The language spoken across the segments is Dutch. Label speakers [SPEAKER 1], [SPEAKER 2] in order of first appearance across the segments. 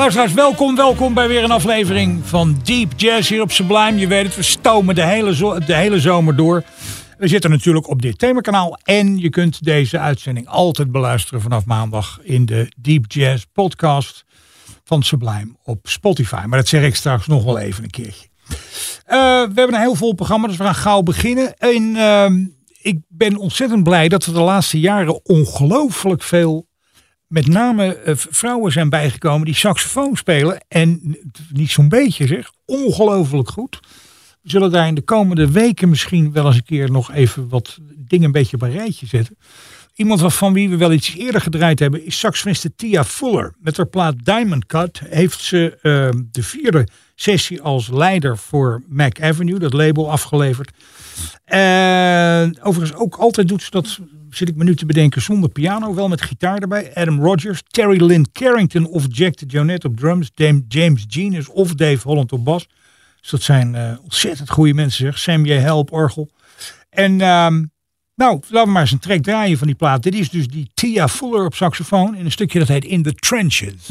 [SPEAKER 1] Luisteraars, welkom, welkom bij weer een aflevering van Deep Jazz hier op Sublime. Je weet het, we stomen de hele, de hele zomer door. We zitten natuurlijk op dit themakanaal en je kunt deze uitzending altijd beluisteren vanaf maandag in de Deep Jazz podcast van Sublime op Spotify. Maar dat zeg ik straks nog wel even een keertje. Eh, we hebben een heel vol programma, dus we gaan gauw beginnen. En ehm, ik ben ontzettend blij dat er de laatste jaren ongelooflijk veel met name eh, vrouwen zijn bijgekomen die saxofoon spelen. En niet zo'n beetje zeg, ongelooflijk goed. We zullen daar in de komende weken misschien wel eens een keer nog even wat dingen een beetje op een rijtje zetten. Iemand van wie we wel iets eerder gedraaid hebben is saxofoniste Tia Fuller. Met haar plaat Diamond Cut heeft ze eh, de vierde sessie als leider voor Mac Avenue, dat label, afgeleverd. En overigens ook altijd doet ze dat, zit ik me nu te bedenken, zonder piano, wel met gitaar erbij. Adam Rogers, Terry Lynn Carrington of Jack de Jonette op drums, James Genius of Dave Holland op bas. Dus dat zijn eh, ontzettend goede mensen zeg. Sam J. Hell op orgel. En ehm, nou, laten we maar eens een track draaien van die plaat. Dit is dus die Tia Fuller op saxofoon in een stukje dat heet In the Trenches.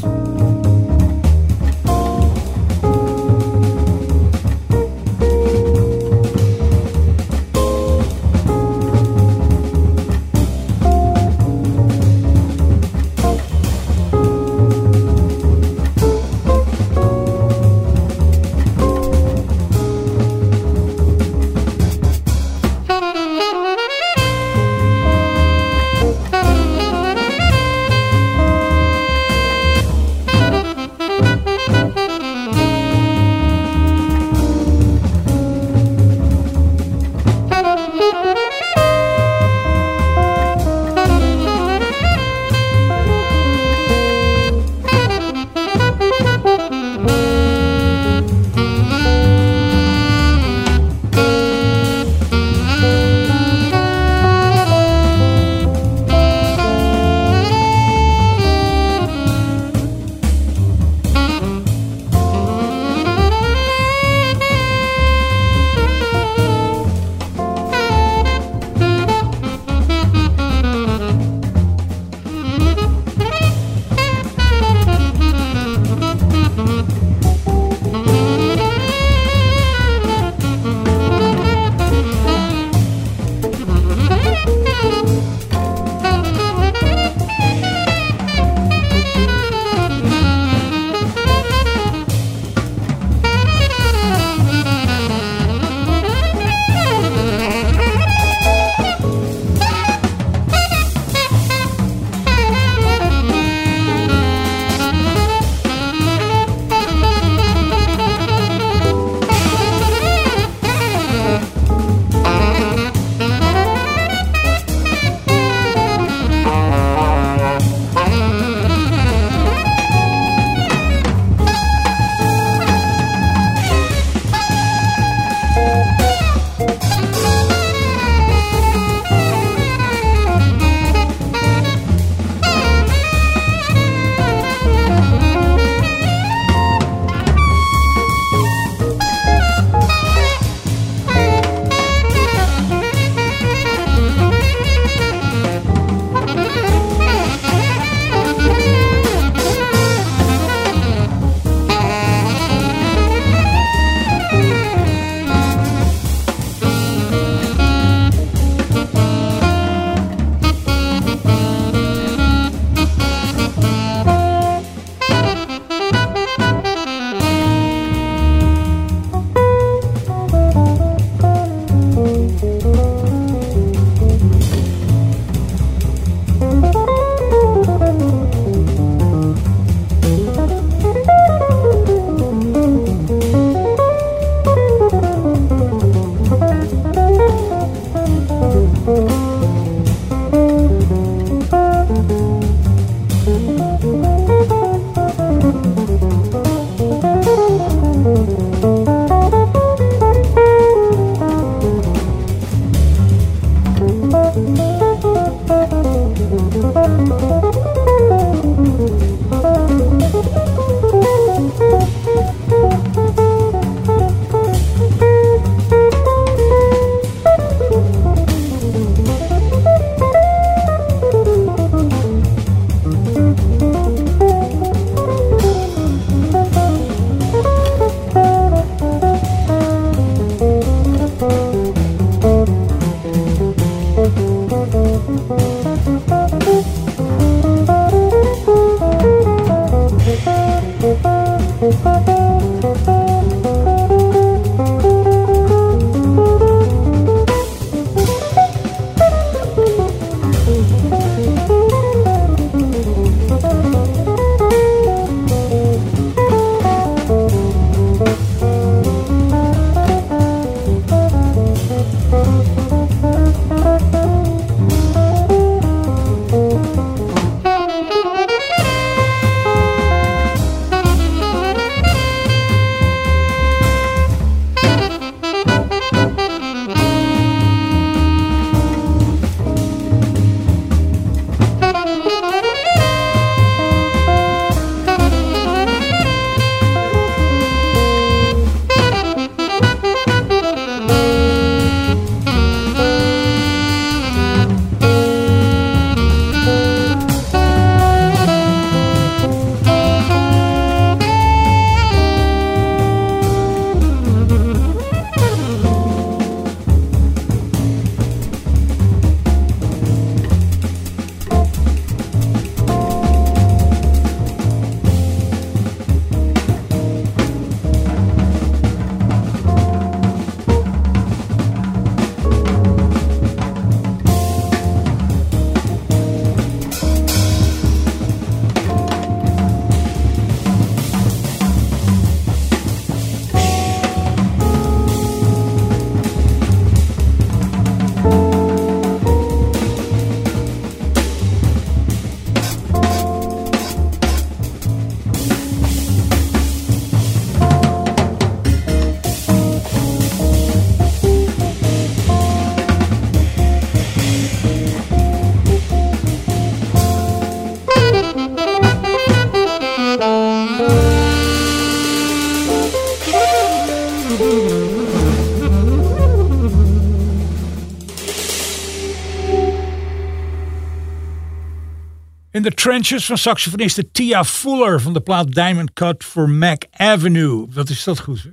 [SPEAKER 1] The Trenches van saxofoniste Tia Fuller van de plaat Diamond Cut for Mac Avenue. Wat is dat goed?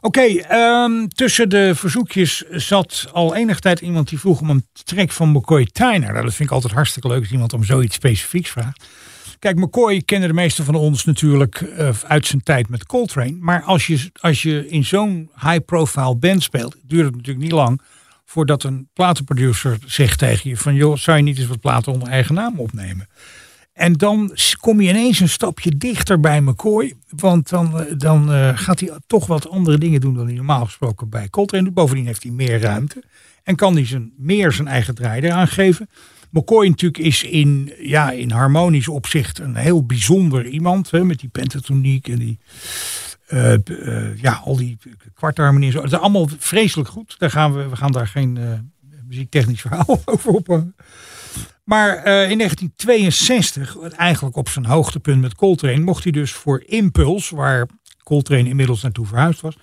[SPEAKER 1] Oké, ehm, tussen de verzoekjes zat al enige tijd iemand die vroeg om een track van McCoy Tyner. Nou, dat vind ik altijd hartstikke leuk als iemand om zoiets specifieks vraagt. Kijk, McCoy kennen de meeste van ons natuurlijk eh, uit zijn tijd met Coltrane. Maar als je, als je in zo'n high-profile band speelt, duurt het natuurlijk niet lang voordat een platenproducer zegt tegen je van joh, zou je niet eens wat platen onder eigen naam opnemen? En dan kom je ineens een stapje dichter bij McCoy. Want dan, eh, dan eh, gaat hij toch wat andere dingen doen dan hij normaal gesproken bij Coltrane. Bovendien heeft hij meer ruimte. En kan hij zijn, meer zijn eigen draai eraan geven. McCoy natuurlijk is in, ja, in harmonisch opzicht een heel bijzonder iemand. Hè, met die pentatoniek en die, eh, eh, ja, al die kwartharmonie en zo. Dat is allemaal vreselijk goed. Daar gaan we, we gaan daar geen eh, muziektechnisch verhaal over ophangen. Maar in 1962, eigenlijk op zijn hoogtepunt met Coltrane, mocht hij dus voor Impulse, waar Coltrane inmiddels naartoe verhuisd was,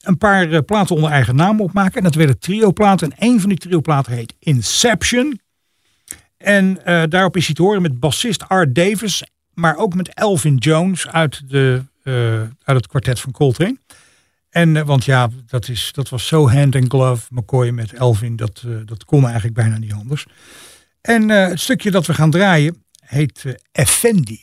[SPEAKER 1] een paar platen onder eigen naam opmaken. En dat werden trioplaten. En een van die trioplaten heet Inception. En daarop is hij te horen met bassist Art Davis, maar ook met Elvin Jones uit, de, eh, uit het kwartet van Coltrane. En, eh, want ja, dat, is, dat was zo hand in glove, McCoy met Elvin, dat, eh, dat kon eigenlijk bijna niet anders. En het stukje dat we gaan draaien heet. Effendi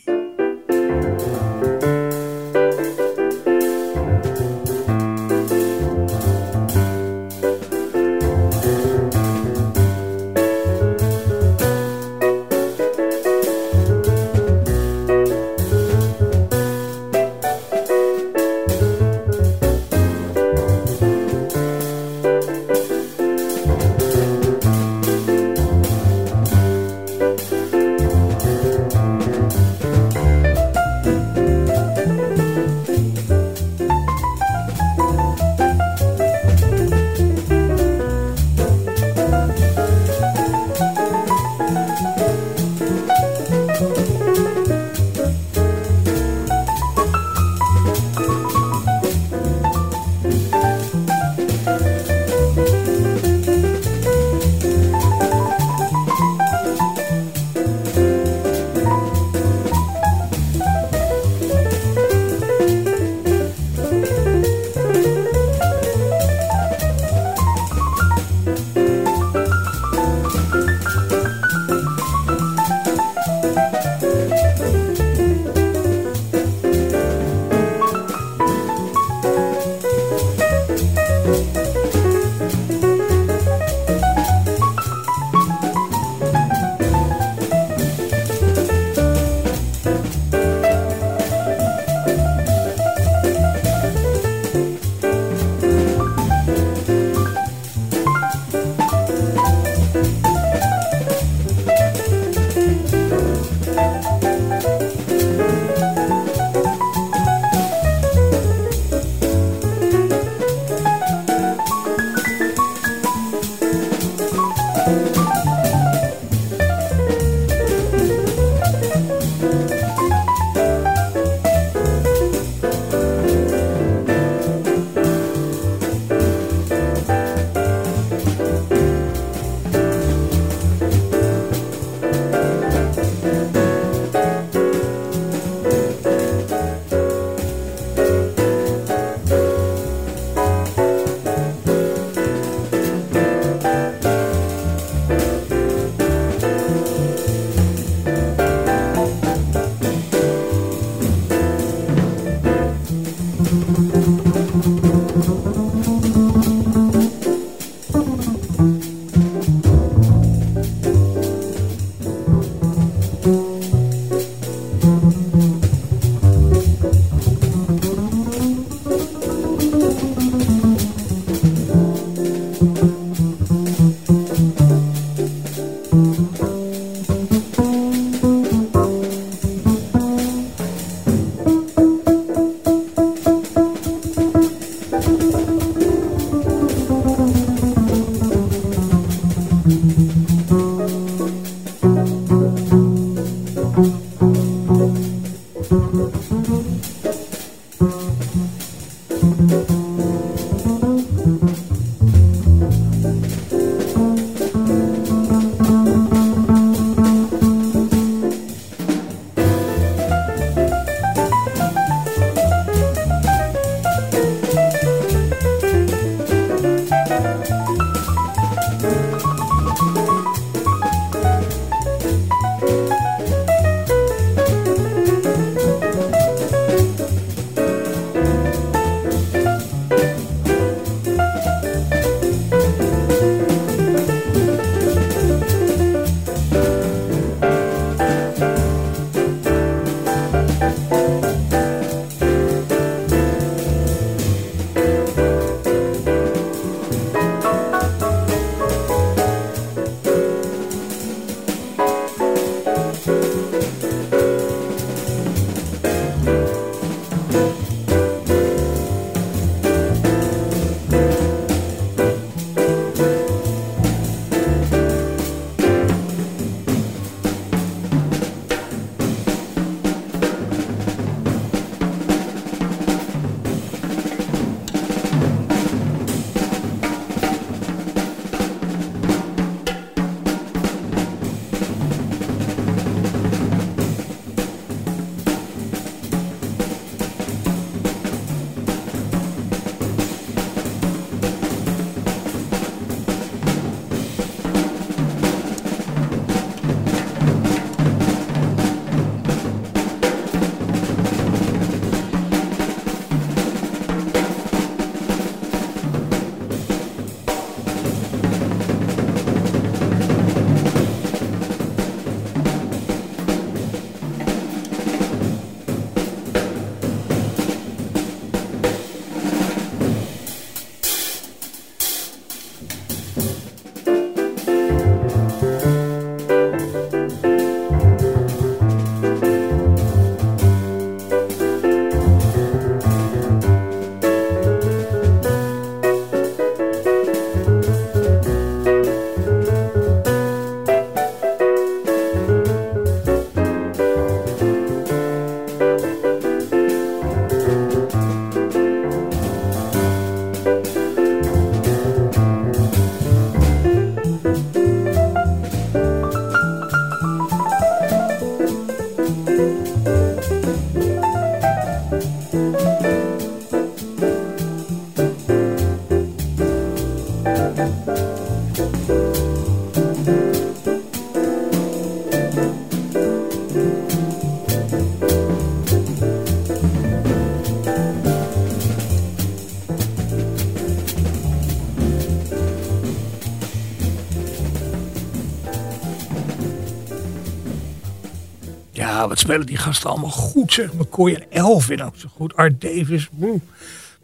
[SPEAKER 1] wat spelen die gasten allemaal goed zeg. McCoy en Elvin ook zo goed. Art Davis. Woe.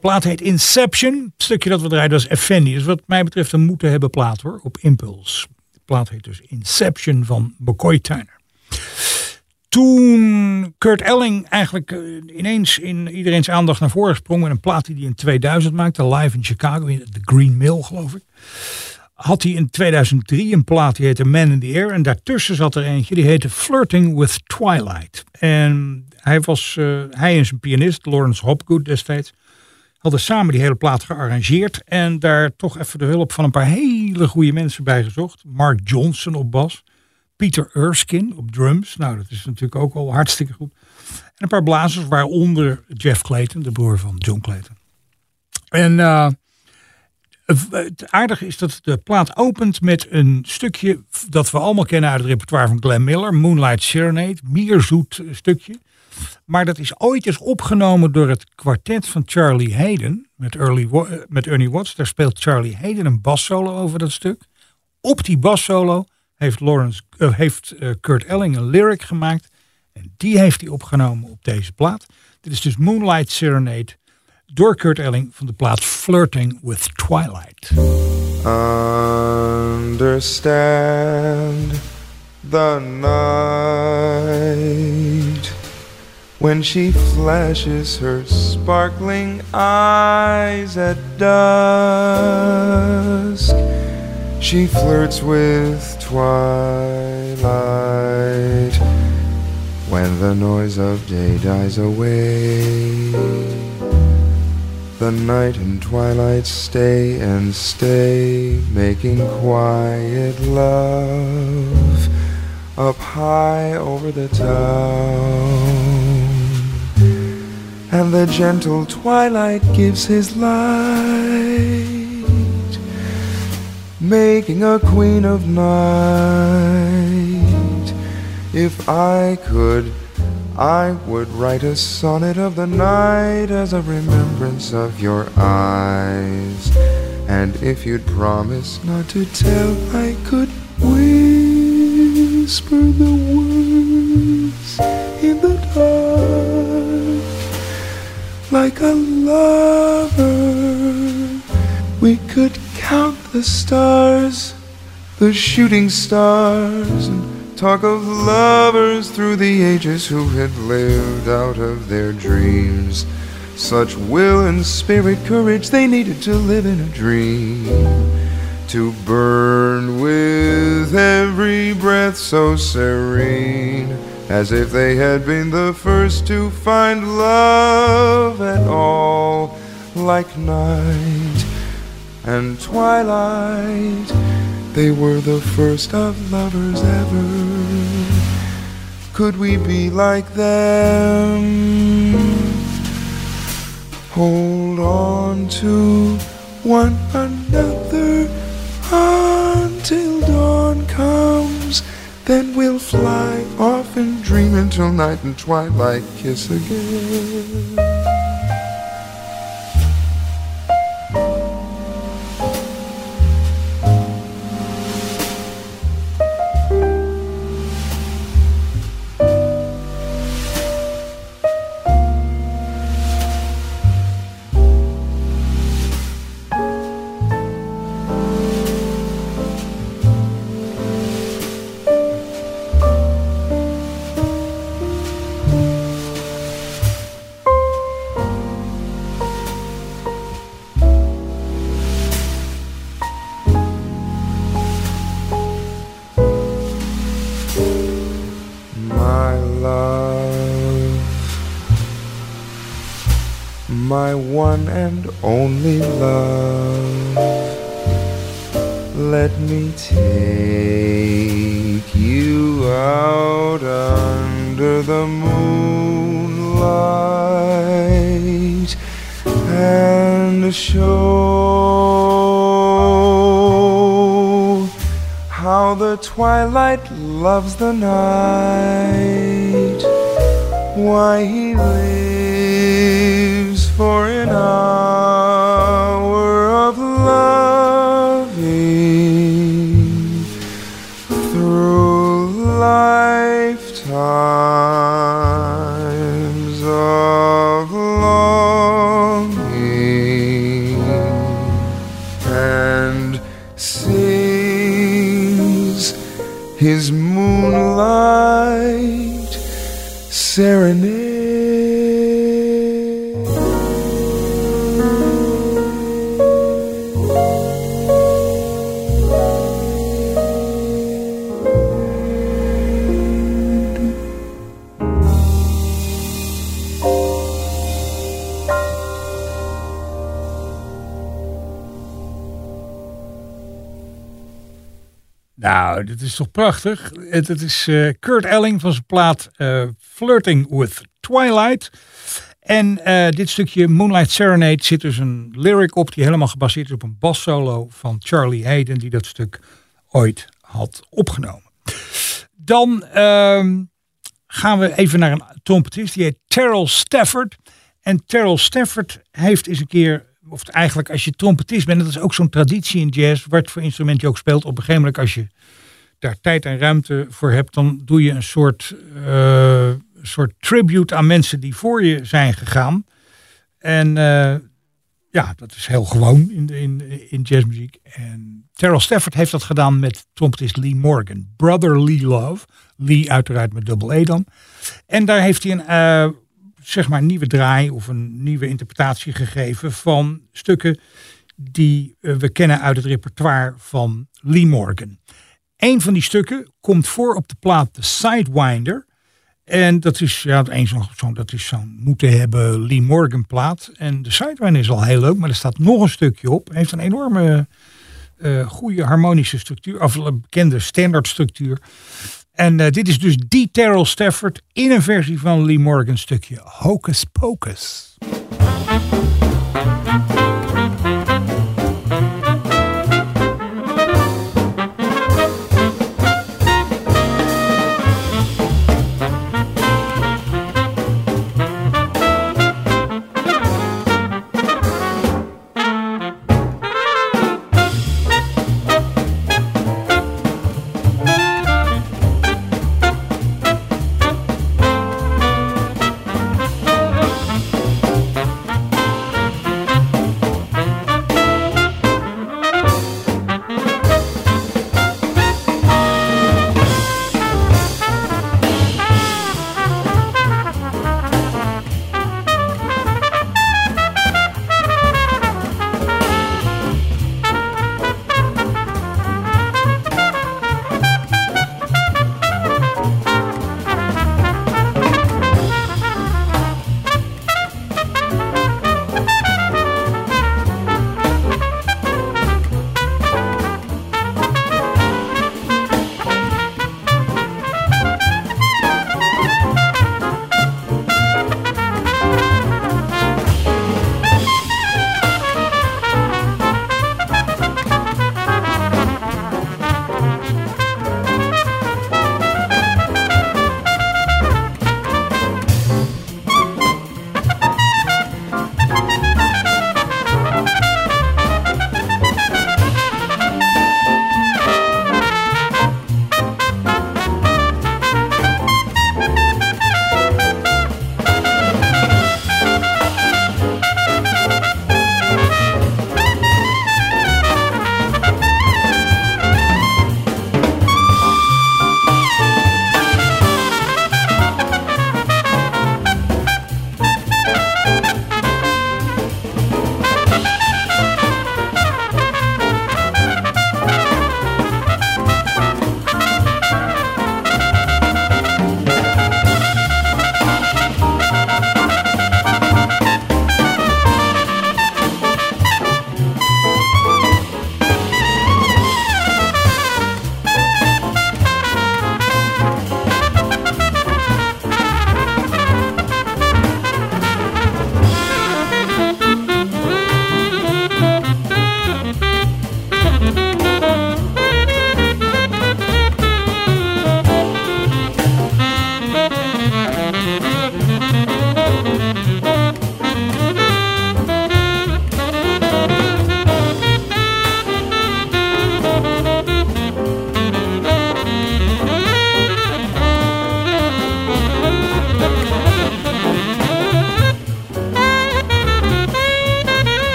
[SPEAKER 1] Plaat heet Inception. Het stukje dat we draaien is Effendi. Dus wat mij betreft een moeten hebben plaat hoor. Op Impulse. De plaat heet dus Inception van McCoy Tyner. Toen Kurt Elling eigenlijk eh, ineens in iedereen's aandacht naar voren sprong met een plaat die hij in 2000 maakte, live in Chicago, in de Green Mill geloof ik. Had hij in 2003 een plaat die heette Man in the Air. En daartussen zat er eentje die heette Flirting with Twilight. En hij, was, eh, hij en zijn pianist, Lawrence Hopgood destijds, hadden samen die hele plaat gearrangeerd. En daar toch even de hulp van een paar hele goede mensen bij gezocht. Mark Johnson op bas. Peter Erskine op drums. Nou, dat is natuurlijk ook al hartstikke goed. En een paar blazers, waaronder Jeff Clayton, de broer van John Clayton. En uh, het aardige is dat de plaat opent met een stukje dat we allemaal kennen uit het repertoire van Glenn Miller. Moonlight Serenade, mierzoet stukje. Maar dat is ooit eens opgenomen door het kwartet van Charlie Hayden met, Early, met Ernie Watts. Daar speelt Charlie Hayden een bassolo over dat stuk. Op die bassolo heeft, Lawrence, uh, heeft Kurt Elling een lyric gemaakt. En die heeft hij opgenomen op deze plaat. Dit is dus Moonlight Serenade door Kurt Elling van de plaat Flirting with Twilight.
[SPEAKER 2] Understand the night when she flashes her sparkling eyes at dusk. She flirts with twilight when the noise of day dies away. The night and twilight stay and stay, making quiet love up high over the town. And the gentle twilight gives his light making a queen of night. If I could, I would write a sonnet of the night as a remembrance of your eyes. And if you'd promise not to tell, I could whisper the words in the dark like a lover. We could count the stars, the shooting stars, and talk of lovers through the ages who had lived out of their dreams. Such will and spirit, courage they needed to live in a dream. To burn with every breath so serene, as if they had been the first to find love at all, like night and twilight. They were the first of lovers ever. Could we be like them? Hold on to one another until dawn comes. Then we'll fly off and dream until night and twilight kiss again. One and only love. Let me take you out under the moonlight and show how the twilight loves the night. Why he lives for an hour of loving through lifetimes of longing and sings his
[SPEAKER 1] Dit is toch prachtig. Het is eh, Kurt Elling van zijn plaat eh, Flirting with Twilight. En eh, dit stukje Moonlight Serenade zit dus een lyric op die helemaal gebaseerd is op een bassolo van Charlie Hayden, die dat stuk ooit had opgenomen. Dan ehm, gaan we even naar een trompetist, die heet Terrell Stafford. En Terrell Stafford heeft eens een keer, of eigenlijk als je trompetist bent, dat is ook zo'n traditie in jazz, wat voor instrument je ook speelt. Op een gegeven moment als je daar tijd en ruimte voor hebt, dan doe je een soort, eh, soort tribute aan mensen die voor je zijn gegaan. En eh, ja, dat is heel gewoon in, in, in jazzmuziek. En Terrell Stafford heeft dat gedaan met trompetist Lee Morgan. Brother Lee Love. Lee uiteraard met dubbel E dan. En daar heeft hij een eh, zeg maar nieuwe draai of een nieuwe interpretatie gegeven van stukken die we kennen uit het repertoire van Lee Morgan. Een van die stukken komt voor op de plaat The Sidewinder. En dat is, ja, een zo'n, zo, dat is zo'n moeten hebben Lee Morgan plaat. En de Sidewinder is al heel leuk, maar er staat nog een stukje op. Heeft een enorme eh goede harmonische structuur, of een bekende standaardstructuur. En eh, dit is dus die Terrell Stafford in een versie van Lee Morgan stukje Hocus Pocus.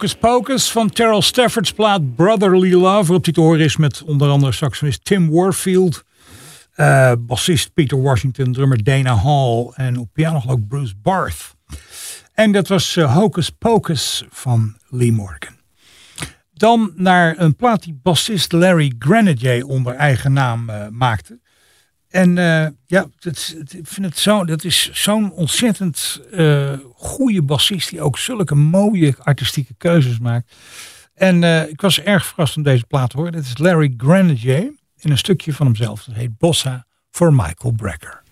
[SPEAKER 1] Hocus Pocus van Terrell Stafford's plaat Brotherly Love. Waarop hij te horen is met onder andere saxofonist Tim Warfield. Uh, bassist Peter Washington, drummer Dana Hall. En op piano ook Bruce Barth. En dat was uh, Hocus Pocus van Lee Morgan. Dan naar een plaat die bassist Larry Grenadier onder eigen naam uh, maakte. En uh, ja, dat, ik vind het zo, dat is zo'n ontzettend uh, goede bassist die ook zulke mooie artistieke keuzes maakt. En uh, ik was erg verrast om deze plaat te horen. Dit is Larry Grenadier in een stukje van hemzelf. Dat heet Bossa voor Michael Brecker.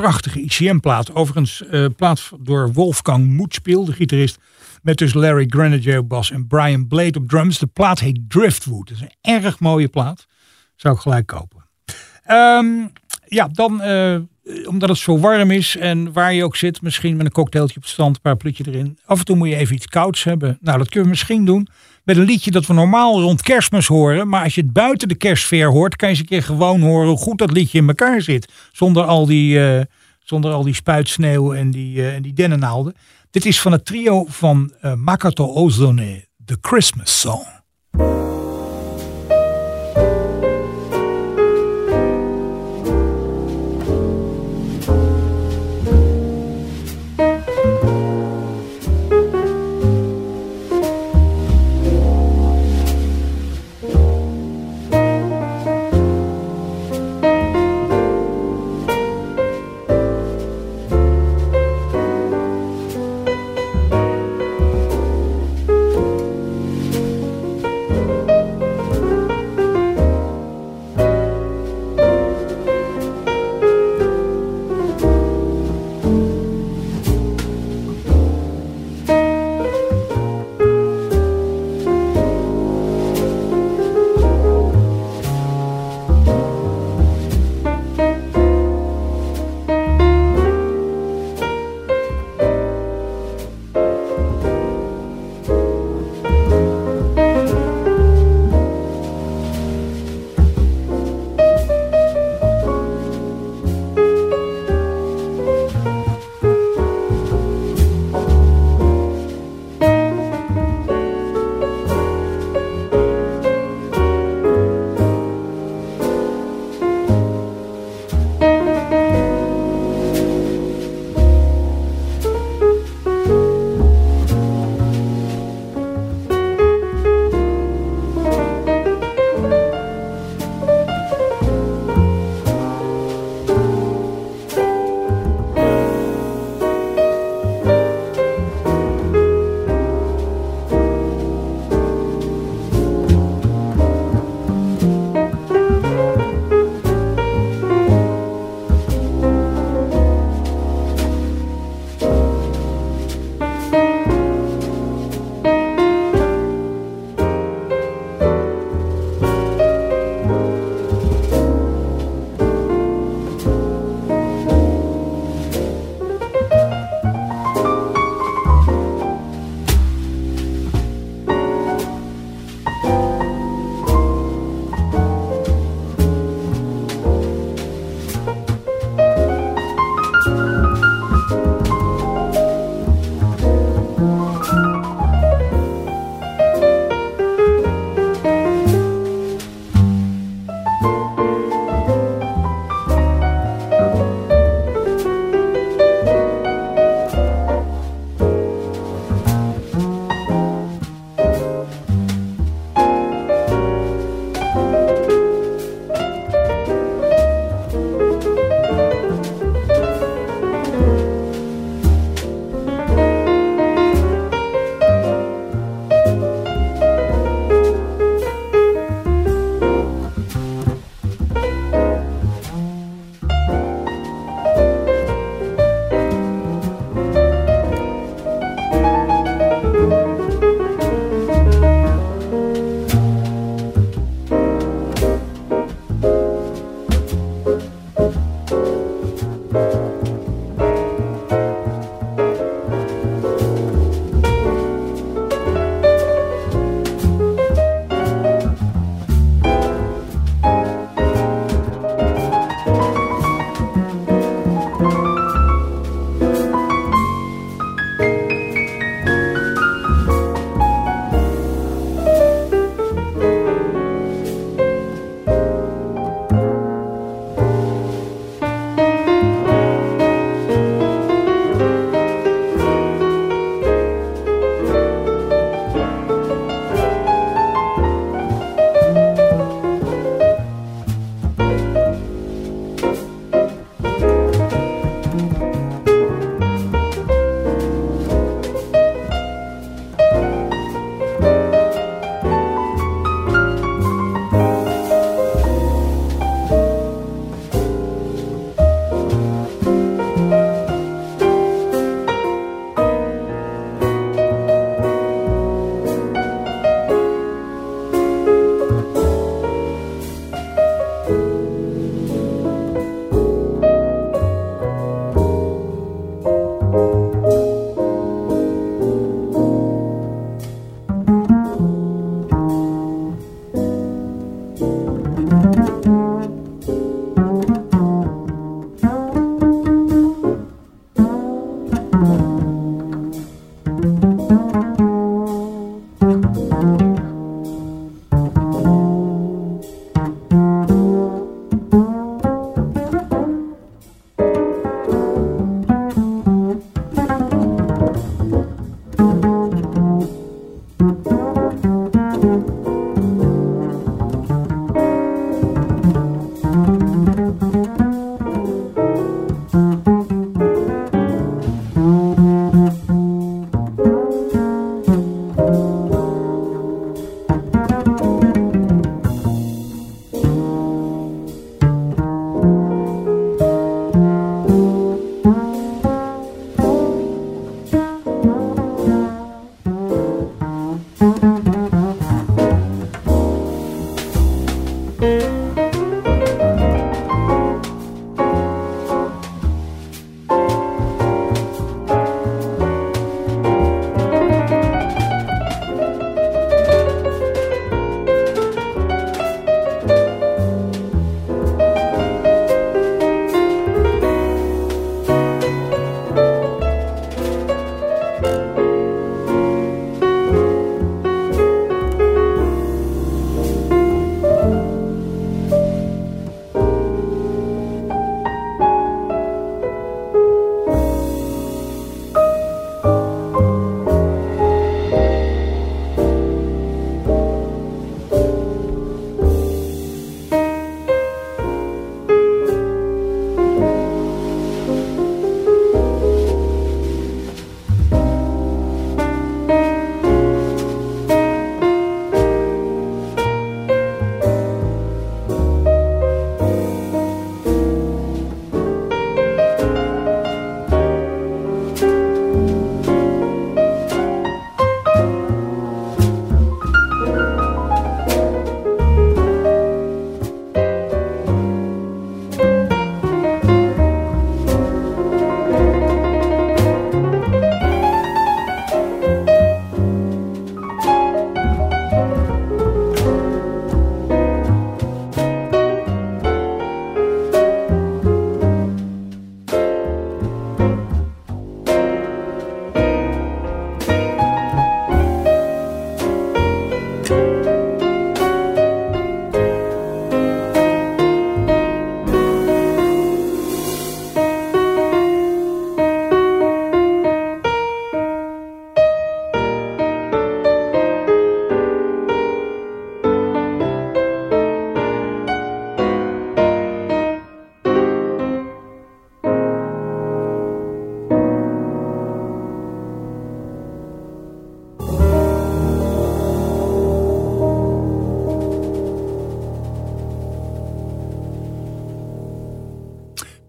[SPEAKER 1] Prachtige ICM-plaat. Overigens eh plaat door Wolfgang Moetspil, de gitarist. Met dus Larry Grenadier op bas en Brian Blade op drums. De plaat heet Driftwood. Dat is een erg mooie plaat. Zou ik gelijk kopen. Ehm, ja, dan eh, omdat het zo warm is en waar je ook zit, misschien met een cocktailtje op het strand, een paar plutje erin. Af en toe moet je even iets kouds hebben. Nou, dat kunnen we misschien doen met een liedje dat we normaal rond kerstmis horen. Maar als je het buiten de kerstsfeer hoort, kan je eens een keer gewoon horen hoe goed dat liedje in elkaar zit. Zonder al die, eh, zonder al die spuitsneeuw en die, eh, en die dennennaalden. Dit is van het trio van eh, Makato Ozone, The Christmas Song.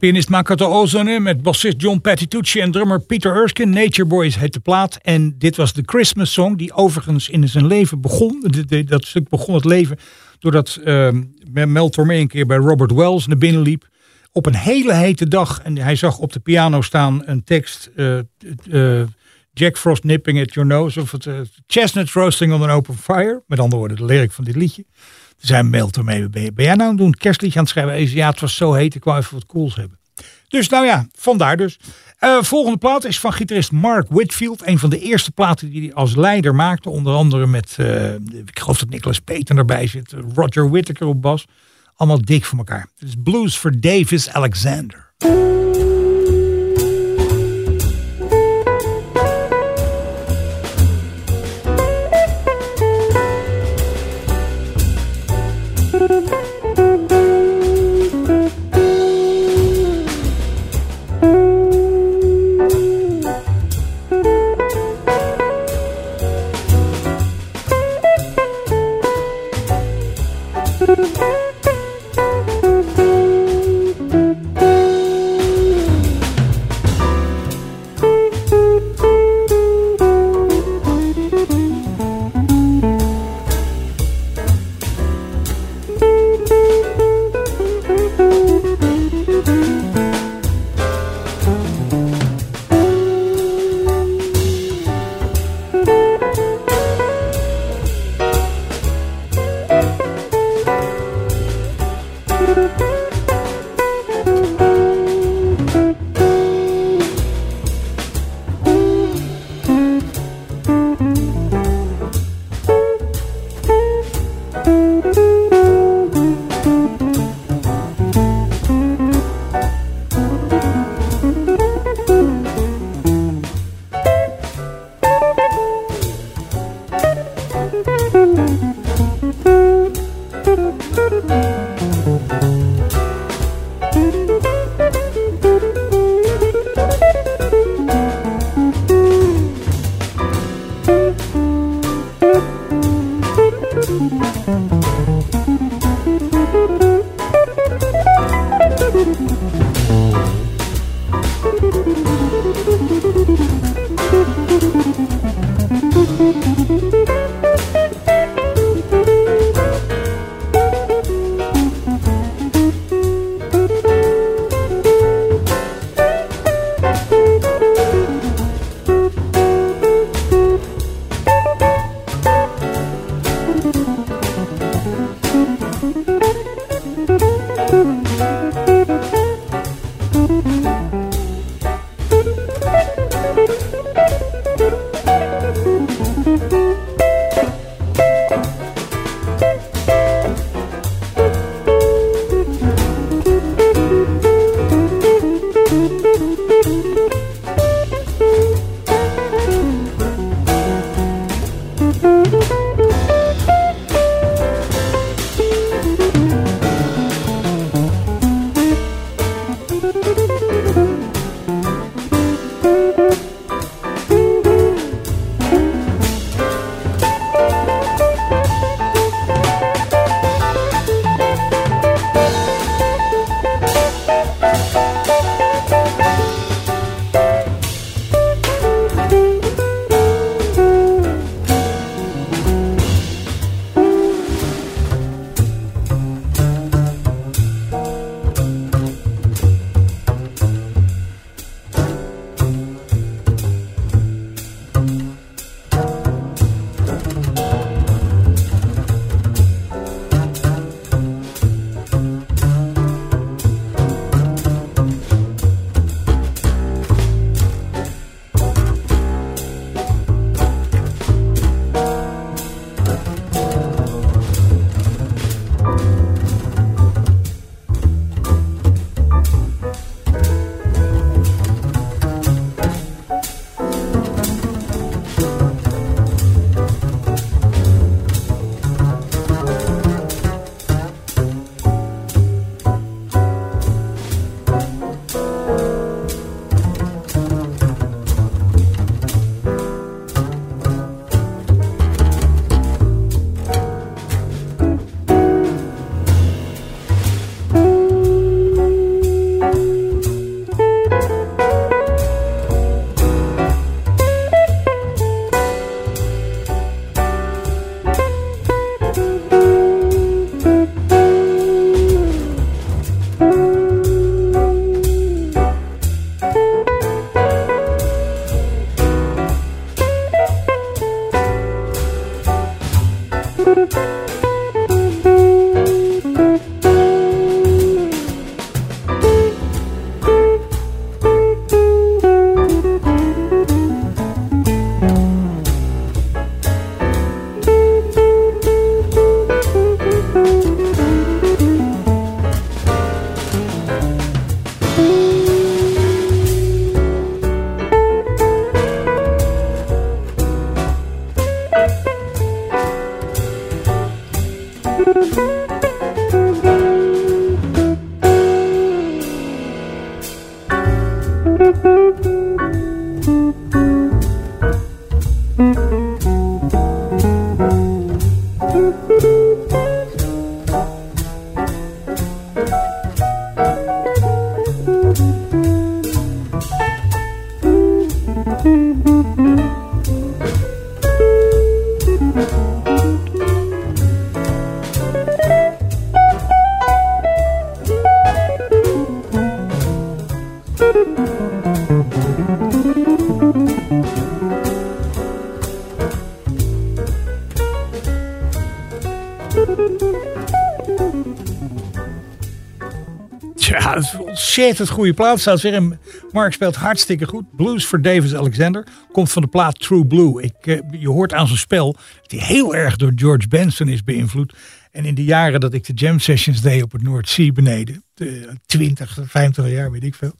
[SPEAKER 1] Pianist Makoto Ozone met bassist John Patitucci en drummer Peter Erskine. Nature Boys heet de plaat. En dit was de Christmas song die overigens in zijn leven begon. Dat stuk begon het leven doordat uh, Mel Tormé een keer bij Robert Wells naar binnen liep. Op een hele hete dag. En hij zag op de piano staan een tekst. Uh, uh, Jack Frost nipping at your nose. Of het uh, chestnut roasting on an open fire. Met andere woorden de lyric van dit liedje. Zei Mel Tormé, ben, ben jij nou aan doen? Kerstliedje aan het schrijven? ja, het was zo heet. Ik wou even wat cools hebben. Dus nou ja, vandaar dus. Uh, volgende plaat is van gitarist Mark Whitfield. Een van de eerste platen die hij als leider maakte. Onder andere met, uh, ik geloof dat Nicholas Peter erbij zit. Roger Whittaker op bas. Allemaal dik voor elkaar. Het is Blues for Davis Alexander. Ja, dat is ontzettend goede plaat staat Zeg, Mark speelt hartstikke goed. Blues voor Davis Alexander. Komt van de plaat True Blue. Ik, eh, je hoort aan zijn spel dat hij heel erg door George Benson is beïnvloed. En in de jaren dat ik de jam sessions deed op het Noordzee beneden. De 20, 50 jaar, weet ik veel.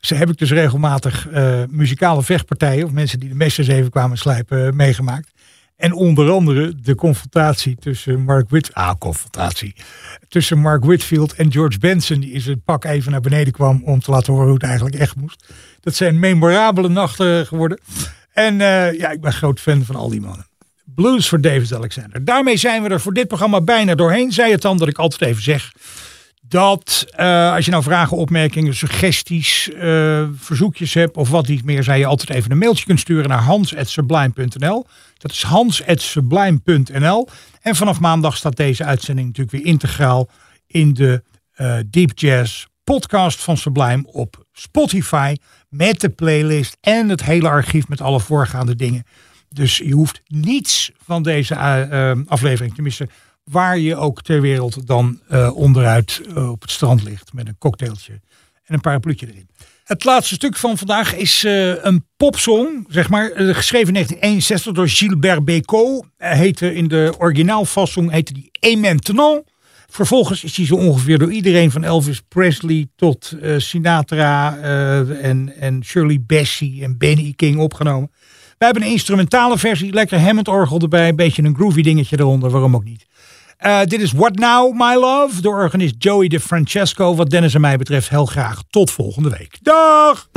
[SPEAKER 1] Ze heb ik dus regelmatig eh, muzikale vechtpartijen. Of mensen die de messers even kwamen slijpen meegemaakt. En onder andere de confrontatie tussen Mark Whit ah, confrontatie. Tussen Mark Whitfield en George Benson, die in zijn pak even naar beneden kwam om te laten horen hoe het eigenlijk echt moest. Dat zijn memorabele nachten geworden. En eh, ja, ik ben groot fan van al die mannen. Blues voor David Alexander. Daarmee zijn we er voor dit programma bijna doorheen. Zij het dan dat ik altijd even zeg dat uh, als je nou vragen, opmerkingen, suggesties, uh, verzoekjes hebt of wat niet meer, zij je altijd even een mailtje kunt sturen naar hans.sublime.nl. Dat is hans.sublime.nl. En vanaf maandag staat deze uitzending natuurlijk weer integraal in de uh, Deep Jazz podcast van Sublime op Spotify. Met de playlist en het hele archief met alle voorgaande dingen. Dus je hoeft niets van deze aflevering, tenminste waar je ook ter wereld dan uh, onderuit uh, op het strand ligt met een cocktailtje en een parapluutje erin. Het laatste stuk van vandaag is uh, een popsong, zeg maar, geschreven in 1961 door Gilbert Bécaud. heette in de originaalfassong heette die Et maintenant. Vervolgens is hij zo ongeveer door iedereen van Elvis Presley tot Sinatra en, en Shirley Bassey en Benny King opgenomen. We hebben een instrumentale versie, lekker Hammond orgel erbij, een beetje een groovy dingetje eronder, waarom ook niet. Uh, dit is What Now, My Love, door organist Joey De Francesco. Wat Dennis en mij betreft heel graag tot volgende week. Dag!